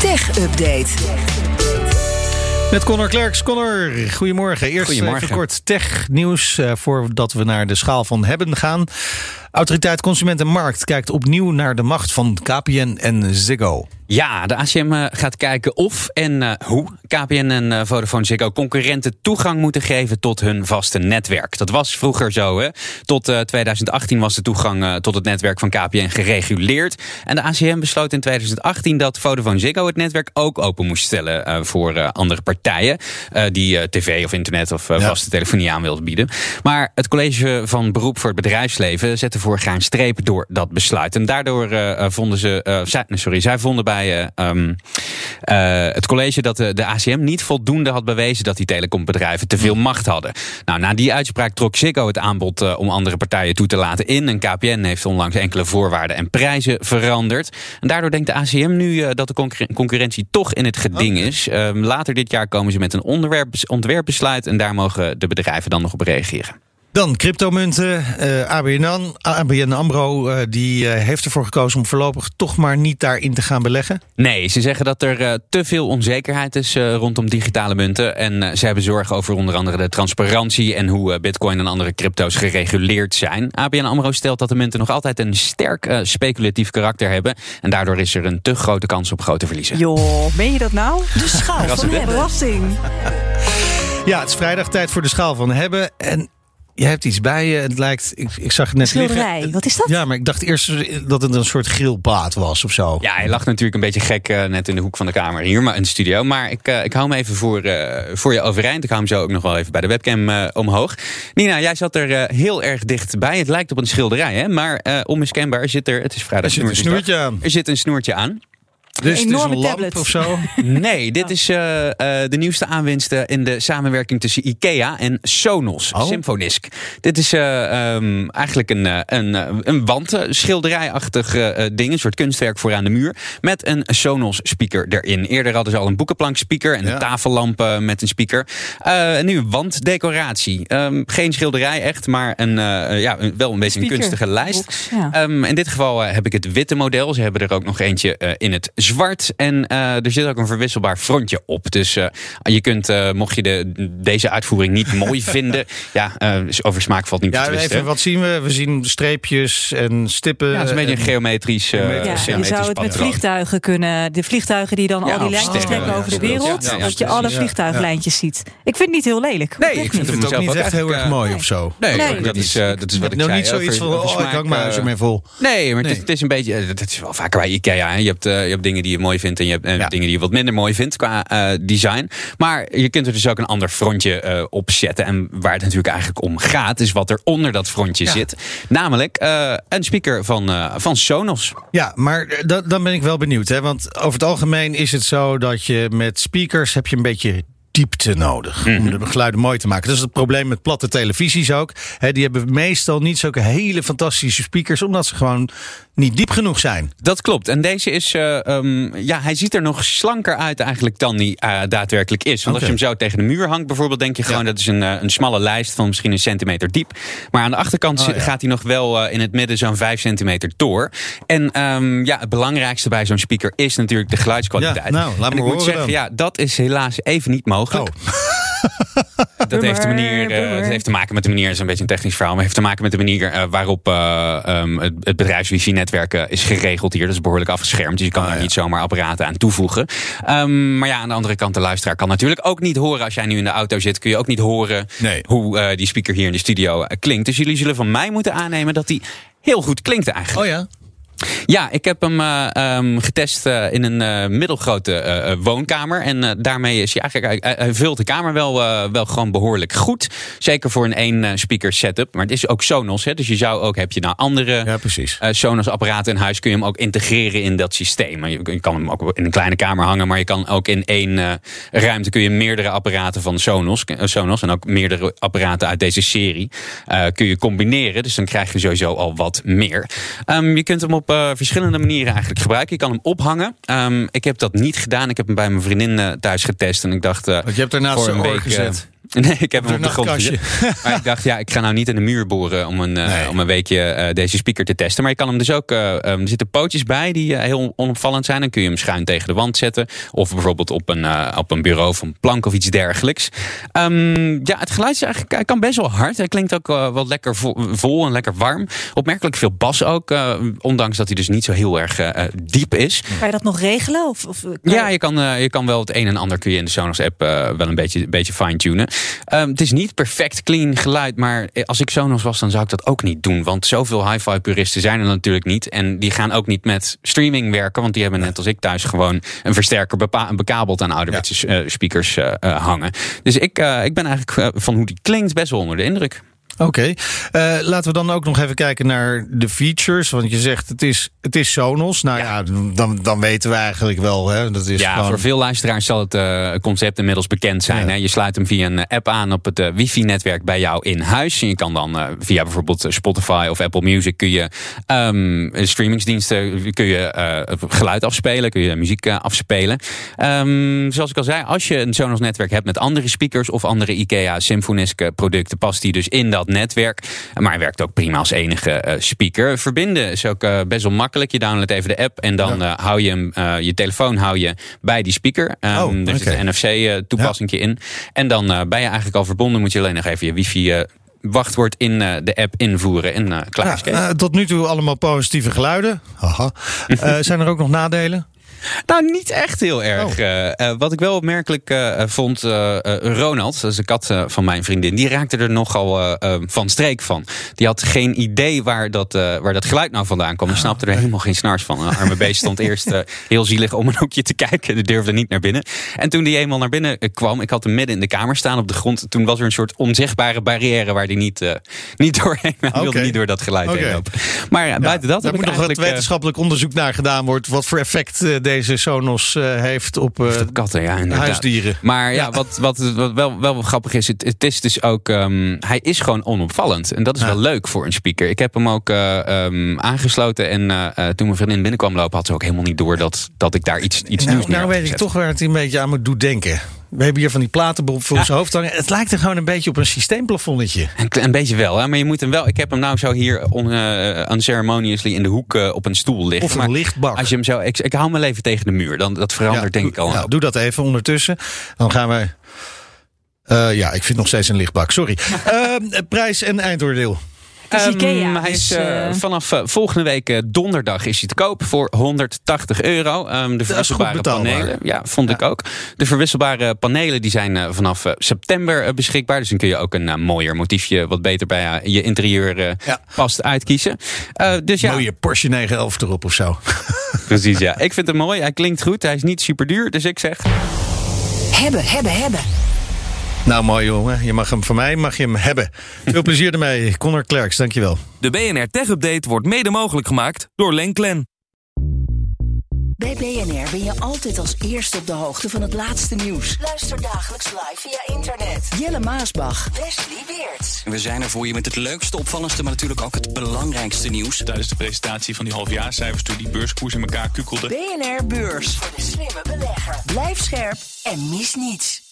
Tech Update. Met Connor Klerks. Connor, goedemorgen. Eerst Goedemorgen. even kort tech-nieuws uh, voordat we naar de schaal van hebben gaan. Autoriteit Consument en Markt kijkt opnieuw naar de macht van KPN en Ziggo. Ja, de ACM uh, gaat kijken of en uh, hoe KPN en uh, Vodafone Ziggo concurrenten toegang moeten geven tot hun vaste netwerk. Dat was vroeger zo. Hè? Tot 2018 was de toegang tot het netwerk van KPN gereguleerd. En de ACM besloot in 2018 dat Vodafone Ziggo het netwerk ook open moest stellen voor andere partijen die tv of internet of vaste telefonie aan wilden bieden. Maar het college van beroep voor het bedrijfsleven zette vorig jaar een streep door dat besluit. En daardoor vonden ze, zij, sorry, zij vonden bij um, uh, het college dat de, de, ACM niet voldoende had bewezen dat die telecombedrijven te veel macht hadden. Nou, na die uitspraak trok Ziggo het aanbod om andere partijen toe te laten in. En KPN heeft onlangs enkele voorwaarden en prijzen veranderd. En daardoor denkt de ACM nu dat de concurren concurrentie toch in het geding okay. is. Um, later dit jaar komen ze met een ontwerpbesluit en daar mogen de bedrijven dan nog op reageren. Dan cryptomunten. Uh, ABN, ABN AMRO uh, die uh, heeft ervoor gekozen om voorlopig toch maar niet daarin te gaan beleggen. Nee, ze zeggen dat er te veel onzekerheid is rondom digitale munten. En ze hebben zorgen over onder andere de transparantie en hoe bitcoin en andere crypto's gereguleerd zijn. ABN AMRO stelt dat de munten nog altijd een sterk speculatief karakter hebben. En daardoor is er een te grote kans op grote verliezen. Joh, meen je dat nou? De schaal van hebben. Verrassing. Ja, het is vrijdag tijd voor de schaal van hebben. En je hebt iets bij je. Het lijkt, ik, ik zag het net Schilderij, liggen. wat is dat? Ja, maar ik dacht eerst dat het een soort grillpaad was of zo. Ja, hij lag natuurlijk een beetje gek uh, net in de hoek van de kamer hier, maar in de studio. Maar ik, uh, ik hou hem even voor, uh, voor je overeind. Ik hou hem zo ook nog wel even bij de webcam omhoog. Nina, jij zat er heel erg dichtbij. Het lijkt op een schilderij, hè? Maar onmiskenbaar zit er, het is vrijdag. Er zit een snoertje aan. Er zit een snoertje aan. Dus een het is een lamp tablet. of zo? Nee, dit is uh, uh, de nieuwste aanwinst in de samenwerking tussen IKEA en Sonos, oh. Symfonisk. Dit is uh, um, eigenlijk een, een, een wandschilderijachtig ding, een soort kunstwerk voor aan de muur, met een Sonos speaker erin. Eerder hadden ze al een boekenplank speaker en een tafellamp met een speaker. nu een wanddecoratie. Um, geen schilderij echt, maar een, ja, een- wel een beetje een kunstige lijst. Box, ja. Um, in dit geval eh, heb ik het witte model. Ze hebben er ook nog eentje eh, in het zwart. En eh, er zit ook een verwisselbaar frontje op. Dus eh, je kunt, eh, mocht je de, deze uitvoering niet mooi vinden... ja, eh, over smaak valt niet te Ja, twisten. even, wat zien we? We zien streepjes en stippen. Ja, het is een beetje een en- geometrisch, eh, Ja, Ja, geometrisch je zou het met vliegtuigen kunnen. De vliegtuigen die dan Ja, al die of lijntjes trekken ja, over de wereld. Ja, ja, dat je alle ja, vliegtuiglijntjes ziet. Ik vind het niet heel lelijk. Nee, ik vind het ook niet echt heel erg mooi of zo. Nee, dat, is, eh, dat is wat ik Nou, zei. niet zoiets van, oh, ik hang mijn huis ermee vol. Nee, maar. Het, is, het is een beetje. Dat is wel vaker bij IKEA. Hè. Je, hebt, je hebt dingen die je mooi vindt en je hebt Ja. dingen die je wat minder mooi vindt qua eh, design. Maar je kunt er dus ook een ander frontje eh, op zetten. En waar het natuurlijk eigenlijk om gaat, is wat er onder dat frontje Ja. zit. Namelijk eh, een speaker van, van Sonos. Ja, maar da- dan ben ik wel benieuwd. Hè? Want over het algemeen is het zo dat je met speakers heb je een beetje diepte nodig Mhm. om de geluiden mooi te maken. Dat is het probleem met platte televisies ook. Hè, die hebben meestal niet zulke hele fantastische speakers, omdat ze gewoon niet diep genoeg zijn. Dat klopt. En deze is, eh, ehm, ja, hij ziet er nog slanker uit eigenlijk dan die eh, daadwerkelijk is. Want als je hem zo tegen de muur hangt bijvoorbeeld, denk je gewoon Ja. dat is een, eh, een smalle lijst van misschien een centimeter diep. Maar aan de achterkant Oh, ja. gaat hij nog wel in het midden zo'n 5 centimeter door. En ehm, ja, het belangrijkste bij zo'n speaker is natuurlijk de geluidskwaliteit. Ja, nou, laat en me ik moet zeggen, dan. ja, dat is helaas even niet mogelijk. Oh, Dat heeft, de manier, eh, dat heeft te maken met de manier, het is een beetje een technisch verhaal, maar heeft te maken met de manier eh, waarop eh, ehm, het, het bedrijfswifi-netwerk is geregeld hier. Dat is behoorlijk afgeschermd, dus je kan Ah, daar ja. niet zomaar apparaten aan toevoegen. Ehm, maar ja, aan de andere kant, de luisteraar kan natuurlijk ook niet horen. Als jij nu in de auto zit, kun je ook niet horen Nee. hoe eh, die speaker hier in de studio klinkt. Dus jullie zullen van mij moeten aannemen dat die heel goed klinkt eigenlijk. oh ja. Ja, ik heb hem eh, ehm, getest eh, in een eh, middelgrote woonkamer. En daarmee is hij eigenlijk, hij, hij vult de kamer wel, wel gewoon behoorlijk goed. Zeker voor een één speaker setup. Maar het is ook Sonos, hè, dus je zou ook, heb je nou andere Ja, precies. Sonos apparaten in huis, kun je hem ook integreren in dat systeem. Je, je kan hem ook in een kleine kamer hangen, maar je kan ook in één ruimte kun je meerdere apparaten van Sonos, Sonos en ook meerdere apparaten uit deze serie kun je combineren. Dus dan krijg je sowieso al wat meer. Ehm, je kunt hem op eh, verschillende manieren eigenlijk gebruiken. Je kan hem ophangen. Ehm, ik heb dat niet gedaan. Ik heb hem bij mijn vriendin eh, thuis getest en ik dacht. eh, Want je hebt er naast voor een week, gezet. Nee, ik heb hem op de grond gezet. Maar ik dacht, ja, ik ga nou niet in de muur boren om een, eh, Nee. om een weekje eh, deze speaker te testen. Maar je kan hem dus ook, eh, ehm, er zitten pootjes bij die heel onopvallend zijn. Dan kun je hem schuin tegen de wand zetten. Of bijvoorbeeld op een, eh, op een bureau of een plank of iets dergelijks. Ehm, ja, het geluid is eigenlijk, hij kan best wel hard. Hij klinkt ook wel lekker vo- vol en lekker warm. Opmerkelijk veel bas ook, eh, ondanks dat hij dus niet zo heel erg diep is. Kan je dat nog regelen? Of, of, kan Ja, je kan, eh, je kan wel het een en ander kun je in de Sonos app eh, wel een beetje, een beetje fine-tunen. Ehm, het is niet perfect clean geluid, maar als ik Sonos was, dan zou ik dat ook niet doen. Want zoveel hi-fi puristen zijn er natuurlijk niet. En die gaan ook niet met streaming werken, want die hebben net als ik thuis gewoon een versterker bekabeld aan ouderwetse eh, speakers eh, eh, hangen. Dus ik, ik ben eigenlijk van hoe die klinkt best wel onder de indruk. Oké, Eh, laten we dan ook nog even kijken naar de features. Want je zegt het is, het is Sonos. Nou ja, dan, dan weten we eigenlijk wel. Hè, dat is ja, gewoon... voor veel luisteraars zal het eh, concept inmiddels bekend zijn. Ja. Hè? Je sluit hem via een app aan op het eh, wifi-netwerk bij jou in huis. En je kan dan via bijvoorbeeld Spotify of Apple Music kun je ehm, streamingsdiensten kun je geluid afspelen, kun je muziek afspelen. Ehm, zoals ik al zei, als je een Sonos netwerk hebt met andere speakers of andere IKEA Symfonisk producten, past die dus in dat netwerk. Maar hij werkt ook prima als enige eh, speaker. Verbinden is ook eh, best wel makkelijk. Je downloadt even de app en dan eh, hou je hem, je telefoon hou je bij die speaker. Ehm, Oh, er zit een NFC-toepassing in. En dan ben je eigenlijk al verbonden. Moet je alleen nog even je wifi wachtwoord in de app invoeren. En klaar is Ja, tot nu toe allemaal positieve geluiden. Haha. Zijn er ook nog nadelen? Nou, niet echt heel erg. Oh. Eh, eh, wat ik wel opmerkelijk eh, vond, eh, Ronald, dat is de kat van mijn vriendin, die raakte er nogal van streek van. Die had geen idee waar dat, waar dat geluid nou vandaan kwam. Die snapte er helemaal geen snars van. Een arme beest stond eerst heel zielig om een hoekje te kijken. Die durfde niet naar binnen. En toen die eenmaal naar binnen kwam, ik had hem midden in de kamer staan op de grond. Toen was er een soort onzichtbare barrière waar die niet, niet doorheen. Hij wilde niet door dat geluid heen lopen. Maar ja, buiten dat Daar heb moet ik nog wetenschappelijk onderzoek naar gedaan worden. Wat voor effect deze Sonos eh, heeft op eh, katten, ja, inderdaad. huisdieren. Maar ja, wat, wat, wat wel, wel grappig is, het, het is dus ook, ehm, hij is gewoon onopvallend. En dat is Ja. wel leuk voor een speaker. Ik heb hem ook eh, ehm, aangesloten en toen mijn vriendin binnenkwam lopen, had ze ook helemaal niet door dat, dat ik daar iets, iets Nou, nieuws nou had weet ik toch waar het een beetje aan moet doen denken. We hebben hier van die platen voor zijn hoofd hangen. Het lijkt er gewoon een beetje op een systeemplafonnetje. Een, beetje wel, hè? maar je moet hem wel. Ik heb hem nou zo hier on, eh, unceremoniously in de hoek eh, op een stoel liggen. Of een maar lichtbak. Als je hem zo, ik, ik hou mijn leven tegen de muur. Dan, dat verandert denk ik al. Nou, doe dat even ondertussen. Dan gaan we... Eh, ja, ik vind nog steeds een lichtbak. Sorry. Eh, prijs en eindoordeel. Het is Ehm, Ikea, hij is dus, eh, eh, vanaf eh, volgende week donderdag is hij te koop voor 180 euro. Ehm, de verwisselbare panelen. Ja, vond ik ook. De verwisselbare panelen die zijn vanaf september beschikbaar. Dus dan kun je ook een mooier motiefje wat beter bij je interieur Ja. past uitkiezen. Eh, dus ja, Mooie Porsche 911 erop of zo. precies. Ja. Ik vind hem mooi. Hij klinkt goed. Hij is niet super duur. Dus ik zeg. Hebben, hebben, hebben. Nou, mooi jongen. Je mag hem van mij mag je hem hebben. Veel plezier ermee. Connor Klerks, dankjewel. De BNR Tech Update wordt mede mogelijk gemaakt door Lenklen. Bij BNR ben je altijd als eerste op de hoogte van het laatste nieuws. Luister dagelijks live via internet. Jelle Maasbach. Wesley Weert. We zijn er voor je met het leukste, opvallendste, maar natuurlijk ook het belangrijkste nieuws. Tijdens de presentatie van die halfjaarcijfers toen die beurskoers in elkaar kukkelde. BNR Beurs. Voor de slimme belegger. Blijf scherp en mis niets.